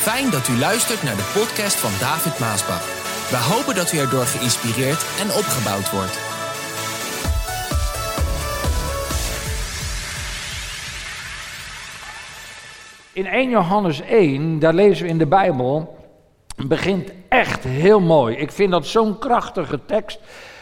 Fijn dat u luistert naar de podcast van David Maasbach. We hopen dat u erdoor geïnspireerd en opgebouwd wordt. In 1 Johannes 1, daar lezen we in de Bijbel, begint echt heel mooi. Ik vind dat zo'n krachtige tekst.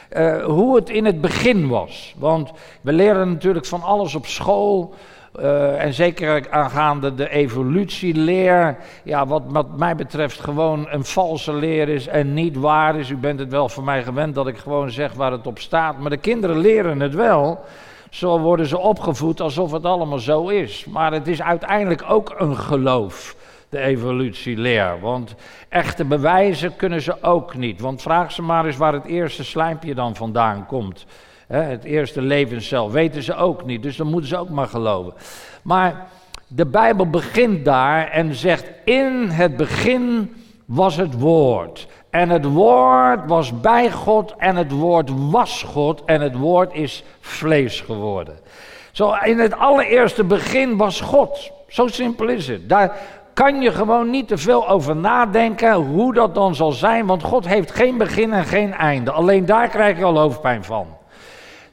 eh, hoe het in het begin was. Want we leren natuurlijk van alles op school. Eh, en zeker aangaande de evolutieleer. Ja, wat, wat mij betreft gewoon een valse leer is en niet waar is. U bent het wel van mij gewend dat ik gewoon zeg waar het op staat. Maar de kinderen leren het wel. Zo worden ze opgevoed alsof het allemaal zo is. Maar het is uiteindelijk ook een geloof, de evolutieleer. Want echte bewijzen kunnen ze ook niet. Want vraag ze maar eens waar het eerste slijmpje dan vandaan komt. Het eerste levenscel weten ze ook niet. Dus dan moeten ze ook maar geloven. Maar de Bijbel begint daar en zegt: In het begin was het woord. En het woord was bij God en het woord was God en het woord is vlees geworden. Zo in het allereerste begin was God. Zo simpel is het. Daar kan je gewoon niet te veel over nadenken hoe dat dan zal zijn, want God heeft geen begin en geen einde. Alleen daar krijg je al hoofdpijn van.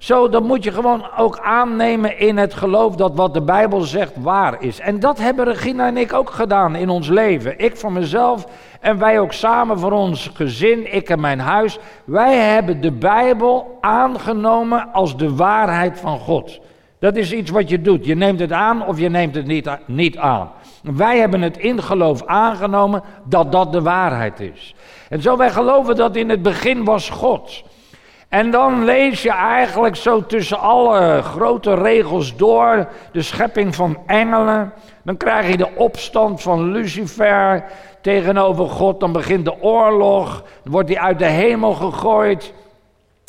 Zo, dan moet je gewoon ook aannemen in het geloof dat wat de Bijbel zegt waar is. En dat hebben Regina en ik ook gedaan in ons leven. Ik voor mezelf en wij ook samen voor ons gezin, ik en mijn huis. Wij hebben de Bijbel aangenomen als de waarheid van God. Dat is iets wat je doet. Je neemt het aan of je neemt het niet, niet aan. Wij hebben het in geloof aangenomen dat dat de waarheid is. En zo wij geloven dat in het begin was God. En dan lees je eigenlijk zo tussen alle grote regels door de schepping van engelen. Dan krijg je de opstand van Lucifer tegenover God. Dan begint de oorlog. Dan wordt hij uit de hemel gegooid.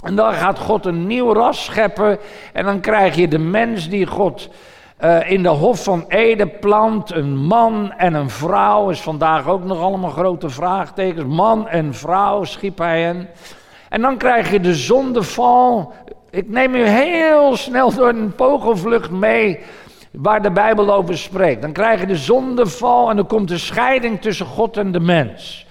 En dan gaat God een nieuw ras scheppen. En dan krijg je de mens die God uh, in de Hof van Eden plant. Een man en een vrouw. Is vandaag ook nog allemaal grote vraagtekens. Man en vrouw schiep hij hen. En dan krijg je de zondeval. Ik neem u heel snel door een pogelvlucht mee waar de Bijbel over spreekt. Dan krijg je de zondeval en dan komt de scheiding tussen God en de mens.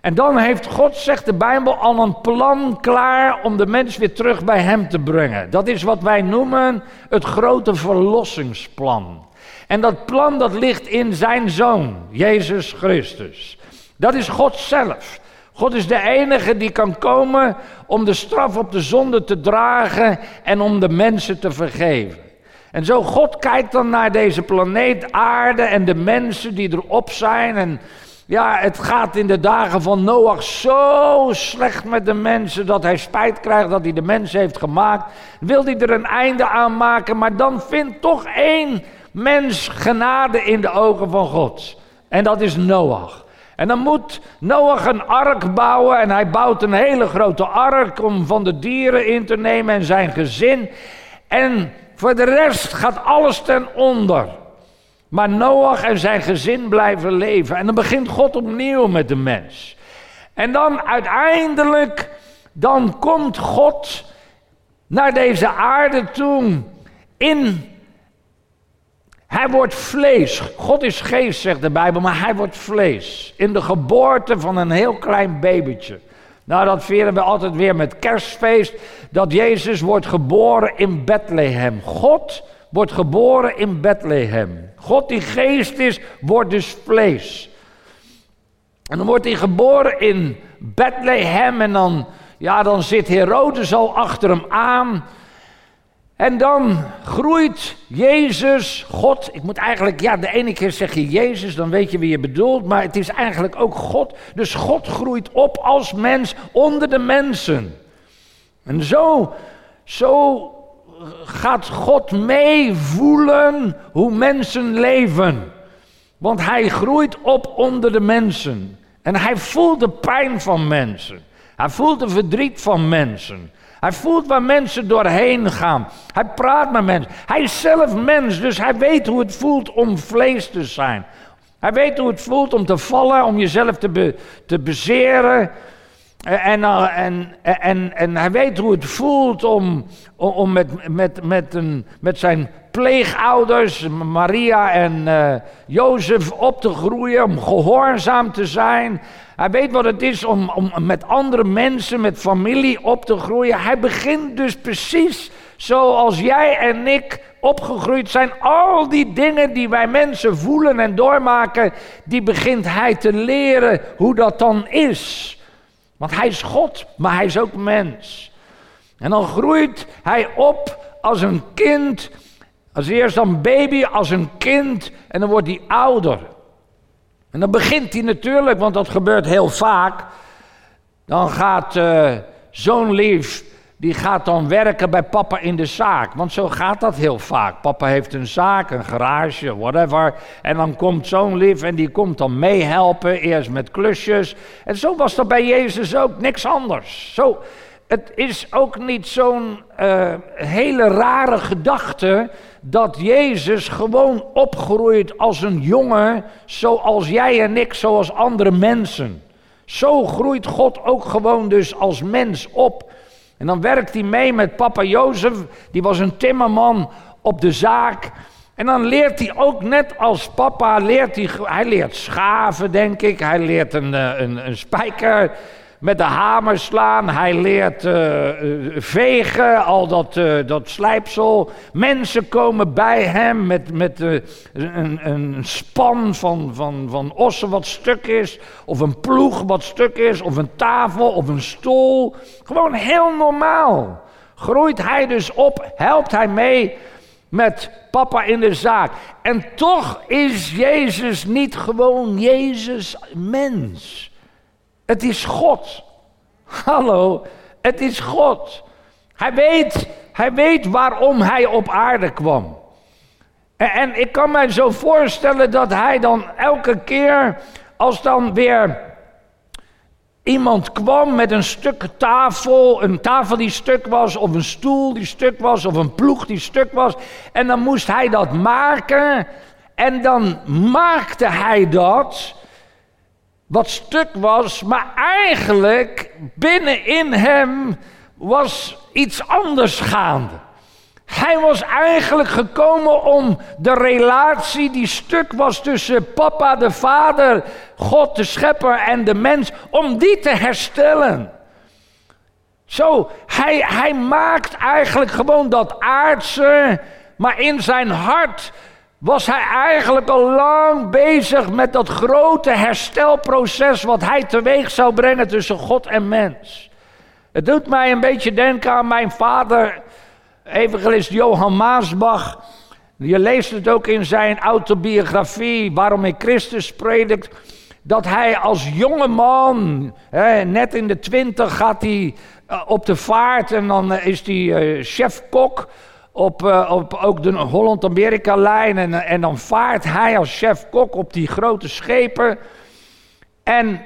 En dan heeft God, zegt de Bijbel, al een plan klaar om de mens weer terug bij hem te brengen. Dat is wat wij noemen het grote verlossingsplan. En dat plan dat ligt in zijn zoon, Jezus Christus. Dat is God zelf. God is de enige die kan komen om de straf op de zonde te dragen en om de mensen te vergeven. En zo God kijkt dan naar deze planeet aarde en de mensen die erop zijn. En ja, het gaat in de dagen van Noach zo slecht met de mensen dat hij spijt krijgt dat hij de mensen heeft gemaakt. Wil hij er een einde aan maken, maar dan vindt toch één mens genade in de ogen van God. En dat is Noach. En dan moet Noach een ark bouwen en hij bouwt een hele grote ark om van de dieren in te nemen en zijn gezin. En voor de rest gaat alles ten onder. Maar Noach en zijn gezin blijven leven. En dan begint God opnieuw met de mens. En dan uiteindelijk, dan komt God naar deze aarde toe in hij wordt vlees. God is geest, zegt de Bijbel, maar hij wordt vlees. In de geboorte van een heel klein babytje. Nou, dat vieren we altijd weer met kerstfeest. Dat Jezus wordt geboren in Bethlehem. God wordt geboren in Bethlehem. God die geest is, wordt dus vlees. En dan wordt hij geboren in Bethlehem. En dan, ja, dan zit Herodes al achter hem aan. En dan groeit Jezus, God. Ik moet eigenlijk, ja, de ene keer zeg je Jezus, dan weet je wie je bedoelt. Maar het is eigenlijk ook God. Dus God groeit op als mens onder de mensen. En zo, zo gaat God meevoelen hoe mensen leven. Want hij groeit op onder de mensen. En hij voelt de pijn van mensen. Hij voelt de verdriet van mensen. Hij voelt waar mensen doorheen gaan. Hij praat met mensen. Hij is zelf mens, dus hij weet hoe het voelt om vlees te zijn. Hij weet hoe het voelt om te vallen, om jezelf te, te bezeren. En, en, en, en hij weet hoe het voelt om, om met, met, met, een, met zijn pleegouders, Maria en uh, Jozef, op te groeien, om gehoorzaam te zijn. Hij weet wat het is om, om met andere mensen, met familie op te groeien. Hij begint dus precies zoals jij en ik opgegroeid zijn. Al die dingen die wij mensen voelen en doormaken, die begint hij te leren hoe dat dan is. Want hij is God, maar hij is ook mens. En dan groeit hij op als een kind. Als eerst dan baby, als een kind. En dan wordt hij ouder. En dan begint hij natuurlijk, want dat gebeurt heel vaak. Dan gaat uh, zo'n lief die gaat dan werken bij papa in de zaak. Want zo gaat dat heel vaak. Papa heeft een zaak, een garage, whatever. En dan komt zo'n lief en die komt dan meehelpen, eerst met klusjes. En zo was dat bij Jezus ook, niks anders. Zo, het is ook niet zo'n uh, hele rare gedachte dat Jezus gewoon opgroeit als een jongen, zoals jij en ik, zoals andere mensen. Zo groeit God ook gewoon dus als mens op. En dan werkt hij mee met papa Jozef, die was een timmerman op de zaak. En dan leert hij ook net als papa, leert hij, hij leert schaven denk ik, hij leert een, eh, een, een spijker met de hamer slaan. Hij leert uh, vegen, al dat, uh, dat slijpsel. Mensen komen bij hem met, met uh, een, een span van, van, van ossen wat stuk is. Of een ploeg wat stuk is. Of een tafel of een stoel. Gewoon heel normaal. Groeit hij dus op, helpt hij mee met papa in de zaak. En toch is Jezus niet gewoon Jezus mens. Het is God. Hallo, het is God. Hij weet, hij weet waarom hij op aarde kwam. En, en ik kan mij zo voorstellen dat hij dan elke keer, als dan weer iemand kwam met een stuk tafel, een tafel die stuk was, of een stoel die stuk was, of een ploeg die stuk was, en dan moest hij dat maken, en dan maakte hij dat wat stuk was, maar eigenlijk binnenin hem was iets anders gaande. Hij was eigenlijk gekomen om de relatie die stuk was tussen papa de vader, God de schepper en de mens, om die te herstellen. Zo, hij, hij maakt eigenlijk gewoon dat aardse, maar in zijn hart was hij eigenlijk al lang bezig met dat grote herstelproces wat hij teweeg zou brengen tussen God en mens. Het doet mij een beetje denken aan mijn vader, evangelist Johan Maasbach. Je leest het ook in zijn autobiografie, Waarom ik Christus predikt. Dat hij als jonge man, hè, net in de twintig, gaat hij eh, op de vaart en dan eh, is hij uh, chef-kok op, uh, op ook de Holland-Amerika-lijn. En, en dan vaart hij als chef-kok op die grote schepen. En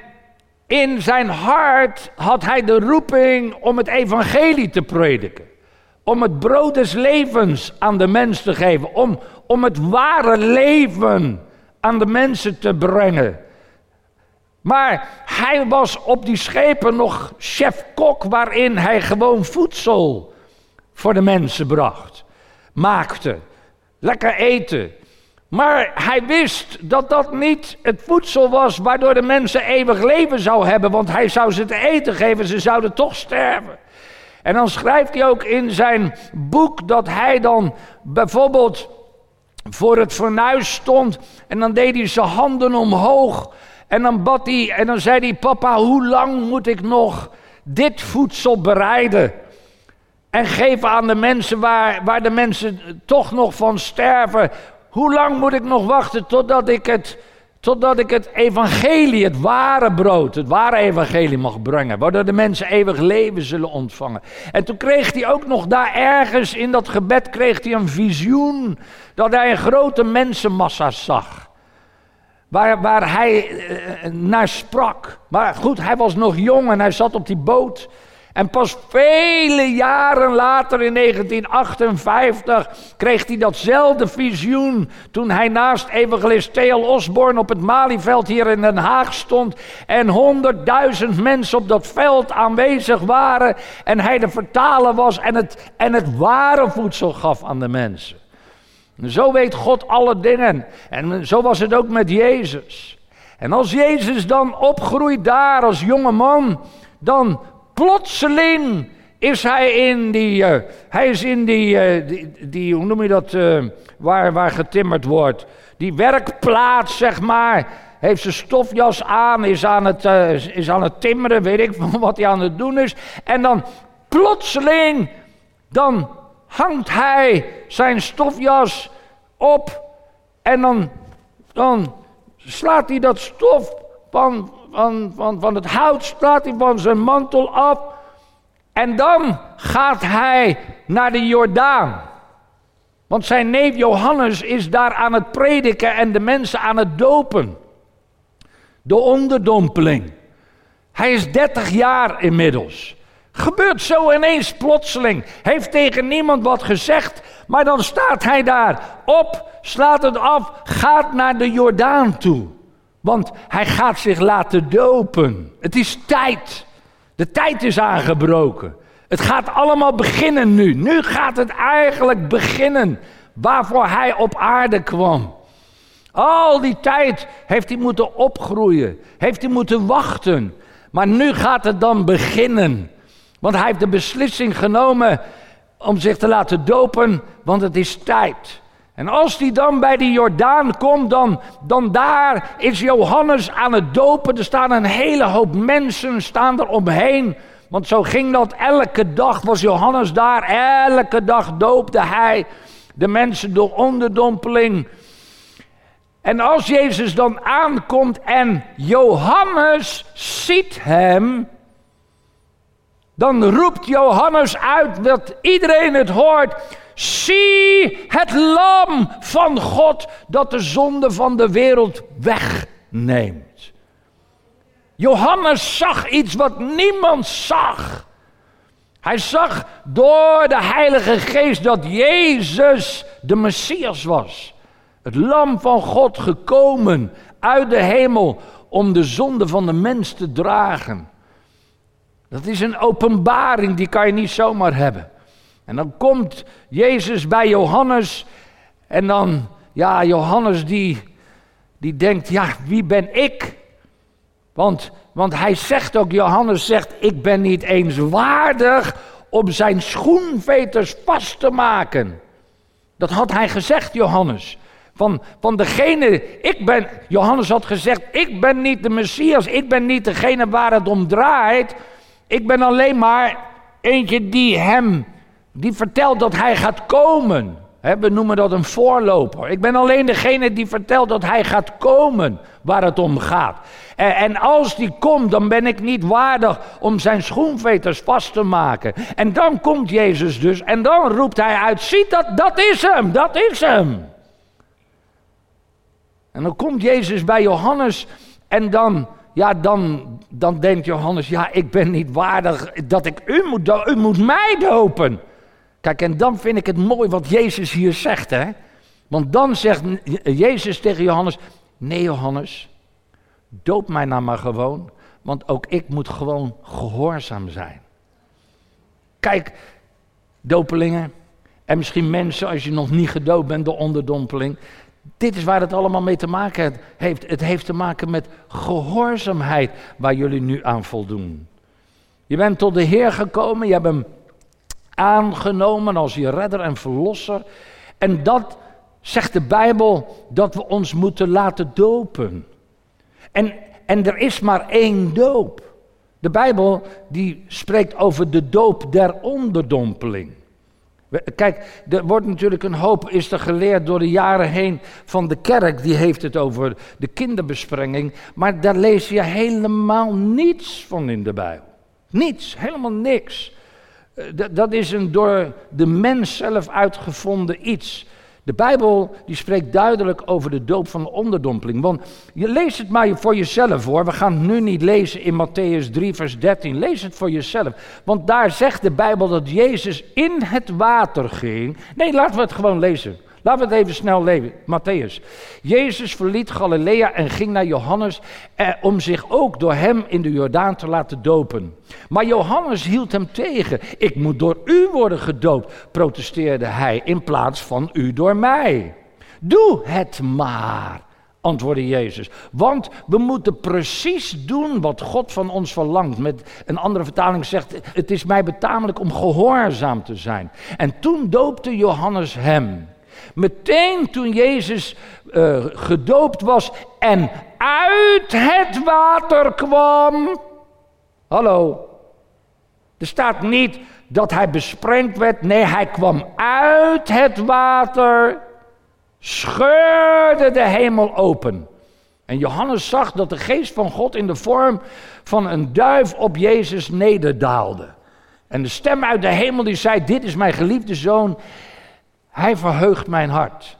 in zijn hart had hij de roeping om het evangelie te prediken. Om het brood des levens aan de mens te geven. Om, om het ware leven aan de mensen te brengen. Maar hij was op die schepen nog chef-kok, waarin hij gewoon voedsel voor de mensen bracht, maakte, lekker eten. Maar hij wist dat dat niet het voedsel was waardoor de mensen eeuwig leven zou hebben, want hij zou ze te eten geven, ze zouden toch sterven. En dan schrijft hij ook in zijn boek dat hij dan bijvoorbeeld voor het fornuis stond en dan deed hij zijn handen omhoog en dan bad hij en dan zei hij: Papa, hoe lang moet ik nog dit voedsel bereiden? En geven aan de mensen waar, waar de mensen toch nog van sterven. Hoe lang moet ik nog wachten totdat ik het, totdat ik het evangelie, het ware brood, het ware evangelie mag brengen. Waardoor de mensen eeuwig leven zullen ontvangen. En toen kreeg hij ook nog daar ergens in dat gebed kreeg hij een visioen. Dat hij een grote mensenmassa zag. Waar, waar hij eh, naar sprak. Maar goed, hij was nog jong en hij zat op die boot. En pas vele jaren later, in 1958, kreeg hij datzelfde visioen. Toen hij naast evangelist Theo Osborne op het Malieveld hier in Den Haag stond. En honderdduizend mensen op dat veld aanwezig waren. En hij de vertaler was en het, en het ware voedsel gaf aan de mensen. Zo weet God alle dingen. En zo was het ook met Jezus. En als Jezus dan opgroeit daar als jonge man, dan plotseling is hij in die, uh, hij is in die, uh, die, die, hoe noem je dat, uh, waar, waar getimmerd wordt. Die werkplaats, zeg maar. Heeft zijn stofjas aan, is aan het, is aan het timmeren, weet ik wat hij aan het doen is. En dan plotseling, dan hangt hij zijn stofjas op en dan, dan slaat hij dat stof van, van, van, van het hout, slaat hij van zijn mantel af. En dan gaat hij naar de Jordaan. Want zijn neef Johannes is daar aan het prediken en de mensen aan het dopen. De onderdompeling. Hij is 30 jaar inmiddels. Gebeurt zo ineens plotseling. Heeft tegen niemand wat gezegd. Maar dan staat hij daar op, slaat het af, gaat naar de Jordaan toe. Want hij gaat zich laten dopen. Het is tijd. De tijd is aangebroken. Het gaat allemaal beginnen nu. Nu gaat het eigenlijk beginnen waarvoor hij op aarde kwam. Al die tijd heeft hij moeten opgroeien, heeft hij moeten wachten. Maar nu gaat het dan beginnen. Want hij heeft de beslissing genomen om zich te laten dopen, want het is tijd. En als hij dan bij de Jordaan komt, dan, dan daar is Johannes aan het dopen. Er staan een hele hoop mensen staan er omheen. Want zo ging dat elke dag, was Johannes daar. Elke dag doopte hij de mensen door onderdompeling. En als Jezus dan aankomt en Johannes ziet hem, dan roept Johannes uit dat iedereen het hoort. Zie het lam van God dat de zonde van de wereld wegneemt. Johannes zag iets wat niemand zag. Hij zag door de Heilige Geest dat Jezus de Messias was. Het lam van God gekomen uit de hemel om de zonde van de mens te dragen. Dat is een openbaring, die kan je niet zomaar hebben. En dan komt Jezus bij Johannes en dan, ja, Johannes die, die denkt, ja, wie ben ik? Want, want hij zegt ook, Johannes zegt, ik ben niet eens waardig om zijn schoenveters vast te maken. Dat had hij gezegd, Johannes. Van, van degene, ik ben, Johannes had gezegd, ik ben niet de Messias, ik ben niet degene waar het om draait. Ik ben alleen maar eentje die hem, die vertelt dat hij gaat komen. we noemen dat een voorloper. Ik ben alleen degene die vertelt dat hij gaat komen waar het om gaat. En, en, als die komt, dan ben ik niet waardig om zijn schoenveters vast te maken. En dan komt Jezus dus en dan roept hij uit, ziet dat, dat is hem, dat is hem. En dan komt Jezus bij Johannes en dan ja, dan, dan denkt Johannes, ja, ik ben niet waardig dat ik u moet. U moet mij dopen. Kijk, en dan vind ik het mooi wat Jezus hier zegt, hè. Want dan zegt Jezus tegen Johannes, nee Johannes, doop mij nou maar gewoon, want ook ik moet gewoon gehoorzaam zijn. Kijk, dopelingen, en misschien mensen als je nog niet gedoopt bent, de onderdompeling. Dit is waar het allemaal mee te maken heeft. Het heeft te maken met gehoorzaamheid waar jullie nu aan voldoen. Je bent tot de Heer gekomen, je hebt hem aangenomen als je redder en verlosser. En dat zegt de Bijbel dat we ons moeten laten dopen. En, en er is maar één doop. De Bijbel die spreekt over de doop der onderdompeling. Kijk, er wordt natuurlijk een hoop, is er geleerd door de jaren heen van de kerk, die heeft het over de kinderbesprenging, maar daar lees je helemaal niets van in de Bijbel. Niets, helemaal niks. Eh, dat is een door de mens zelf uitgevonden iets. De Bijbel die spreekt duidelijk over de doop van de onderdompeling. Want je leest het maar voor jezelf hoor. We gaan het nu niet lezen in Matthäus 3, vers 13. Lees het voor jezelf. Want daar zegt de Bijbel dat Jezus in het water ging. Nee, laten we het gewoon lezen. Laten we het even snel lezen. Matthäus. Jezus verliet Galilea en ging naar Johannes eh, om zich ook door hem in de Jordaan te laten dopen. Maar Johannes hield hem tegen. Ik moet door u worden gedoopt, protesteerde hij, in plaats van u door mij. Doe het maar, antwoordde Jezus. Want we moeten precies doen wat God van ons verlangt. Met een andere vertaling zegt: Het is mij betamelijk om gehoorzaam te zijn. En toen doopte Johannes hem. Meteen toen Jezus uh, gedoopt was en uit het water kwam. Hallo. Er staat niet dat hij besprengd werd. Nee, hij kwam uit het water, scheurde de hemel open. En Johannes zag dat de geest van God in de vorm van een duif op Jezus nederdaalde. En de stem uit de hemel die zei: Dit is mijn geliefde zoon hij verheugt mijn hart.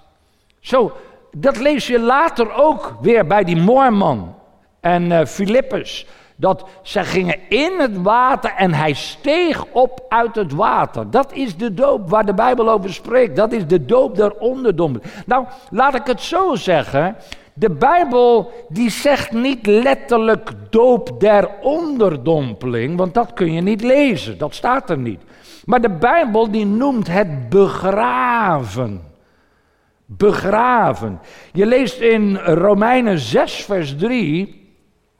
Zo, dat lees je later ook weer bij die Moorman en uh, Filippus. Dat ze gingen in het water en hij steeg op uit het water. Dat is de doop waar de Bijbel over spreekt. Dat is de doop der onderdompeling. Nou, laat ik het zo zeggen. De Bijbel die zegt niet letterlijk doop der onderdompeling, want dat kun je niet lezen. Dat staat er niet. Maar de Bijbel die noemt het begraven. Begraven. Je leest in Romeinen 6, vers 3.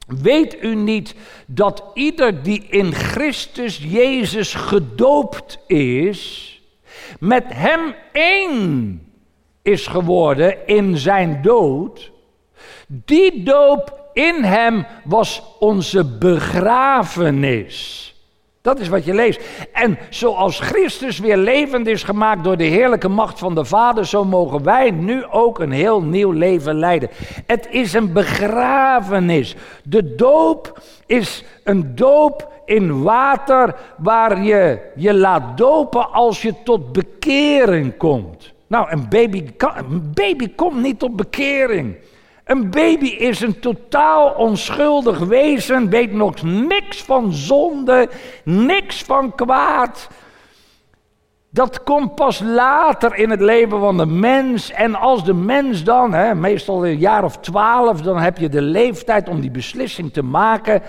Weet u niet dat ieder die in Christus Jezus gedoopt is, met hem één is geworden in zijn dood? Die doop in hem was onze begrafenis. Dat is wat je leest. En zoals Christus weer levend is gemaakt door de heerlijke macht van de Vader, zo mogen wij nu ook een heel nieuw leven leiden. Het is een begrafenis. De doop is een doop in water waar je je laat dopen als je tot bekering komt. Nou, een baby, een baby komt niet tot bekering. Een baby is een totaal onschuldig wezen, weet nog niks van zonde, niks van kwaad. Dat komt pas later in het leven van de mens. En als de mens dan, hè, meestal een jaar of twaalf, dan heb je de leeftijd om die beslissing te maken.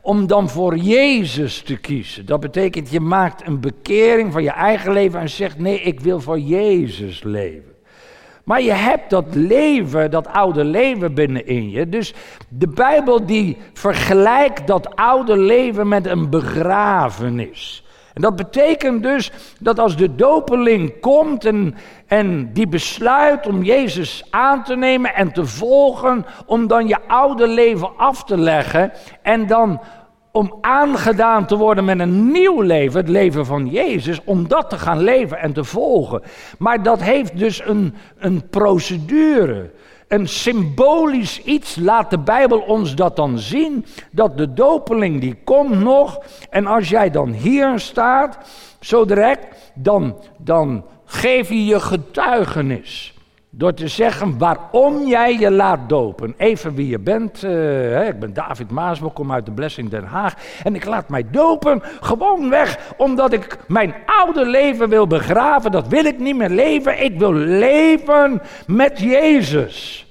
Om dan voor Jezus te kiezen. Dat betekent je maakt een bekering van je eigen leven en zegt: nee, ik wil voor Jezus leven. Maar je hebt dat leven, dat oude leven binnenin je. Dus de Bijbel die vergelijkt dat oude leven met een begrafenis. En dat betekent dus dat als de dopeling komt en, en die besluit om Jezus aan te nemen en te volgen, om dan je oude leven af te leggen en dan om aangedaan te worden met een nieuw leven, het leven van Jezus, om dat te gaan leven en te volgen. Maar dat heeft dus een, een procedure. Een symbolisch iets laat de Bijbel ons dat dan zien, dat de dopeling die komt nog. En als jij dan hier staat, zo direct, dan, dan geef je je getuigenis. Door te zeggen waarom jij je laat dopen. Even wie je bent. Uh, ik ben David Maasbel, kom uit de Blessing Den Haag. En ik laat mij dopen gewoon weg omdat ik mijn oude leven wil begraven. Dat wil ik niet meer leven. Ik wil leven met Jezus.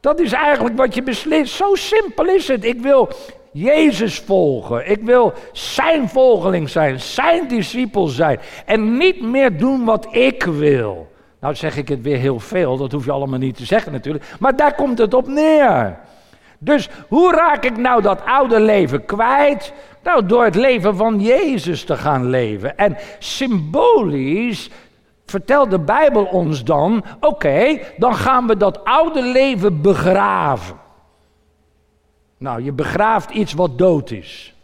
Dat is eigenlijk wat je beslist. Zo simpel is het. Ik wil Jezus volgen. Ik wil zijn volgeling zijn, zijn discipel zijn. En niet meer doen wat ik wil. Nou zeg ik het weer heel veel, dat hoef je allemaal niet te zeggen natuurlijk. Maar daar komt het op neer. Dus hoe raak ik nou dat oude leven kwijt? Nou, door het leven van Jezus te gaan leven. En symbolisch vertelt de Bijbel ons dan: oké, dan gaan we dat oude leven begraven. Nou, je begraaft iets wat dood is.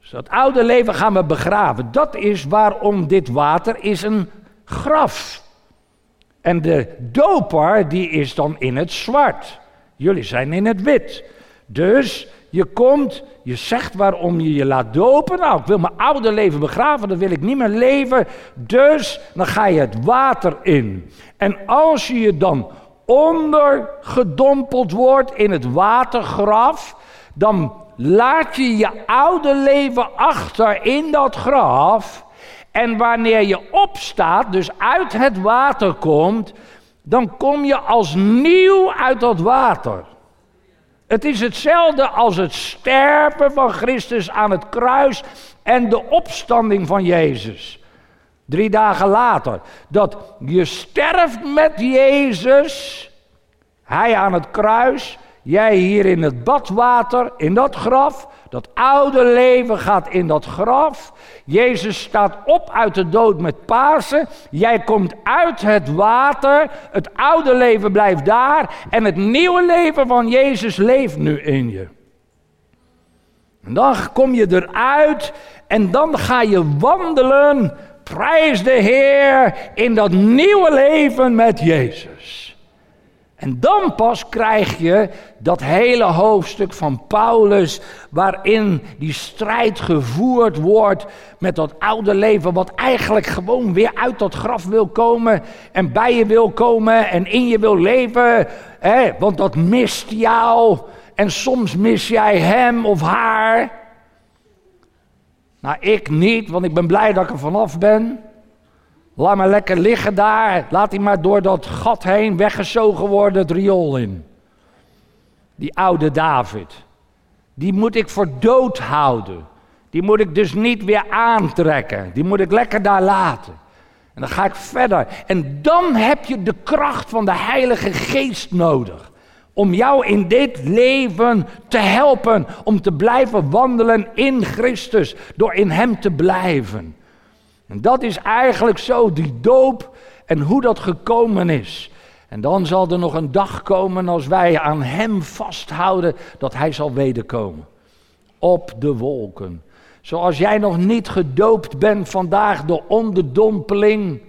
Dus dat oude leven gaan we begraven. Dat is waarom dit water is een graf. En de doper, die is dan in het zwart. Jullie zijn in het wit. Dus Je komt, je zegt waarom je je laat dopen. Nou, ik wil mijn oude leven begraven, dan wil ik niet meer leven. Dus dan ga je het water in. En als je je dan ondergedompeld wordt in het watergraf, dan laat je je oude leven achter in dat graf. En wanneer je opstaat, dus uit het water komt, dan kom je als nieuw uit dat water. Het is hetzelfde als het sterven van Christus aan het kruis en de opstanding van Jezus. Drie dagen later. Dat je sterft met Jezus, hij aan het kruis, jij hier in het badwater, in dat graf. Dat oude leven gaat in dat graf. Jezus staat op uit de dood met Pasen. Jij komt uit het water. Het oude leven blijft daar. En het nieuwe leven van Jezus leeft nu in je. En dan kom je eruit en dan ga je wandelen. Prijs de Heer in dat nieuwe leven met Jezus. En dan pas krijg je dat hele hoofdstuk van Paulus, waarin die strijd gevoerd wordt met dat oude leven, wat eigenlijk gewoon weer uit dat graf wil komen en bij je wil komen en in je wil leven. Hè? Want dat mist jou en soms mis jij hem of haar. Nou, ik niet, want ik ben blij dat ik er vanaf ben. Laat maar lekker liggen daar. Laat hij maar door dat gat heen weggezogen worden het riool in. Die oude David. Die moet ik voor dood houden. Die moet ik dus niet weer aantrekken. Die moet ik lekker daar laten. En dan ga ik verder. En dan heb je de kracht van de Heilige Geest nodig. Om jou in dit leven te helpen. Om te blijven wandelen in Christus. Door in Hem te blijven. En dat is eigenlijk zo, die doop en hoe dat gekomen is. En dan zal er nog een dag komen als wij aan Hem vasthouden dat Hij zal wederkomen. Op de wolken. Zoals jij nog niet gedoopt bent vandaag door onderdompeling,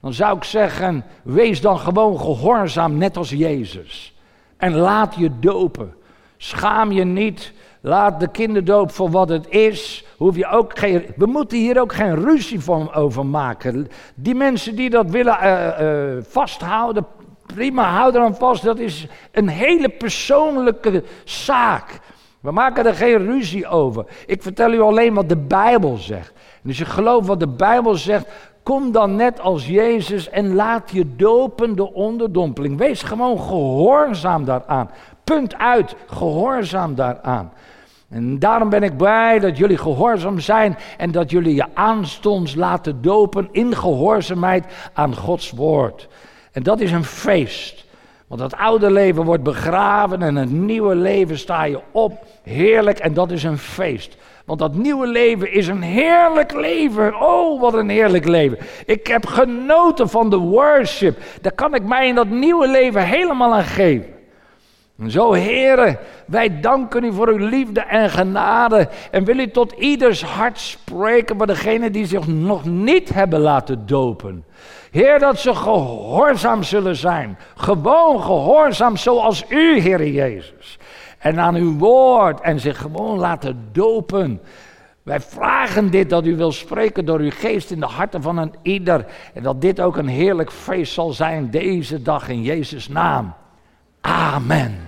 dan zou ik zeggen, wees dan gewoon gehoorzaam net als Jezus. En laat je dopen. Schaam je niet Laat de kinderdoop voor wat het is. Hoef je ook geen, we moeten hier ook geen ruzie van over maken. Die mensen die dat willen uh, uh, vasthouden, prima, hou er aan vast. Dat is een hele persoonlijke zaak. We maken er geen ruzie over. Ik vertel u alleen wat de Bijbel zegt. En als je gelooft wat de Bijbel zegt, kom dan net als Jezus en laat je dopen de onderdompeling. Wees gewoon gehoorzaam daaraan. Punt uit, gehoorzaam daaraan. En daarom ben ik blij dat jullie gehoorzaam zijn en dat jullie je aanstonds laten dopen in gehoorzaamheid aan Gods woord. En dat is een feest. Want het oude leven wordt begraven en het nieuwe leven sta je op. Heerlijk en dat is een feest. Want dat nieuwe leven is een heerlijk leven. Oh, wat een heerlijk leven. Ik heb genoten van de worship. Daar kan ik mij in dat nieuwe leven helemaal aan geven. Zo, heren, wij danken u voor uw liefde en genade. En wil u tot ieders hart spreken, maar degenen die zich nog niet hebben laten dopen. Heer, dat ze gehoorzaam zullen zijn. Gewoon gehoorzaam zoals u, Heer Jezus. En aan uw woord en zich gewoon laten dopen. Wij vragen dit dat u wil spreken door uw geest in de harten van een ieder. En dat dit ook een heerlijk feest zal zijn deze dag in Jezus' naam. Amen.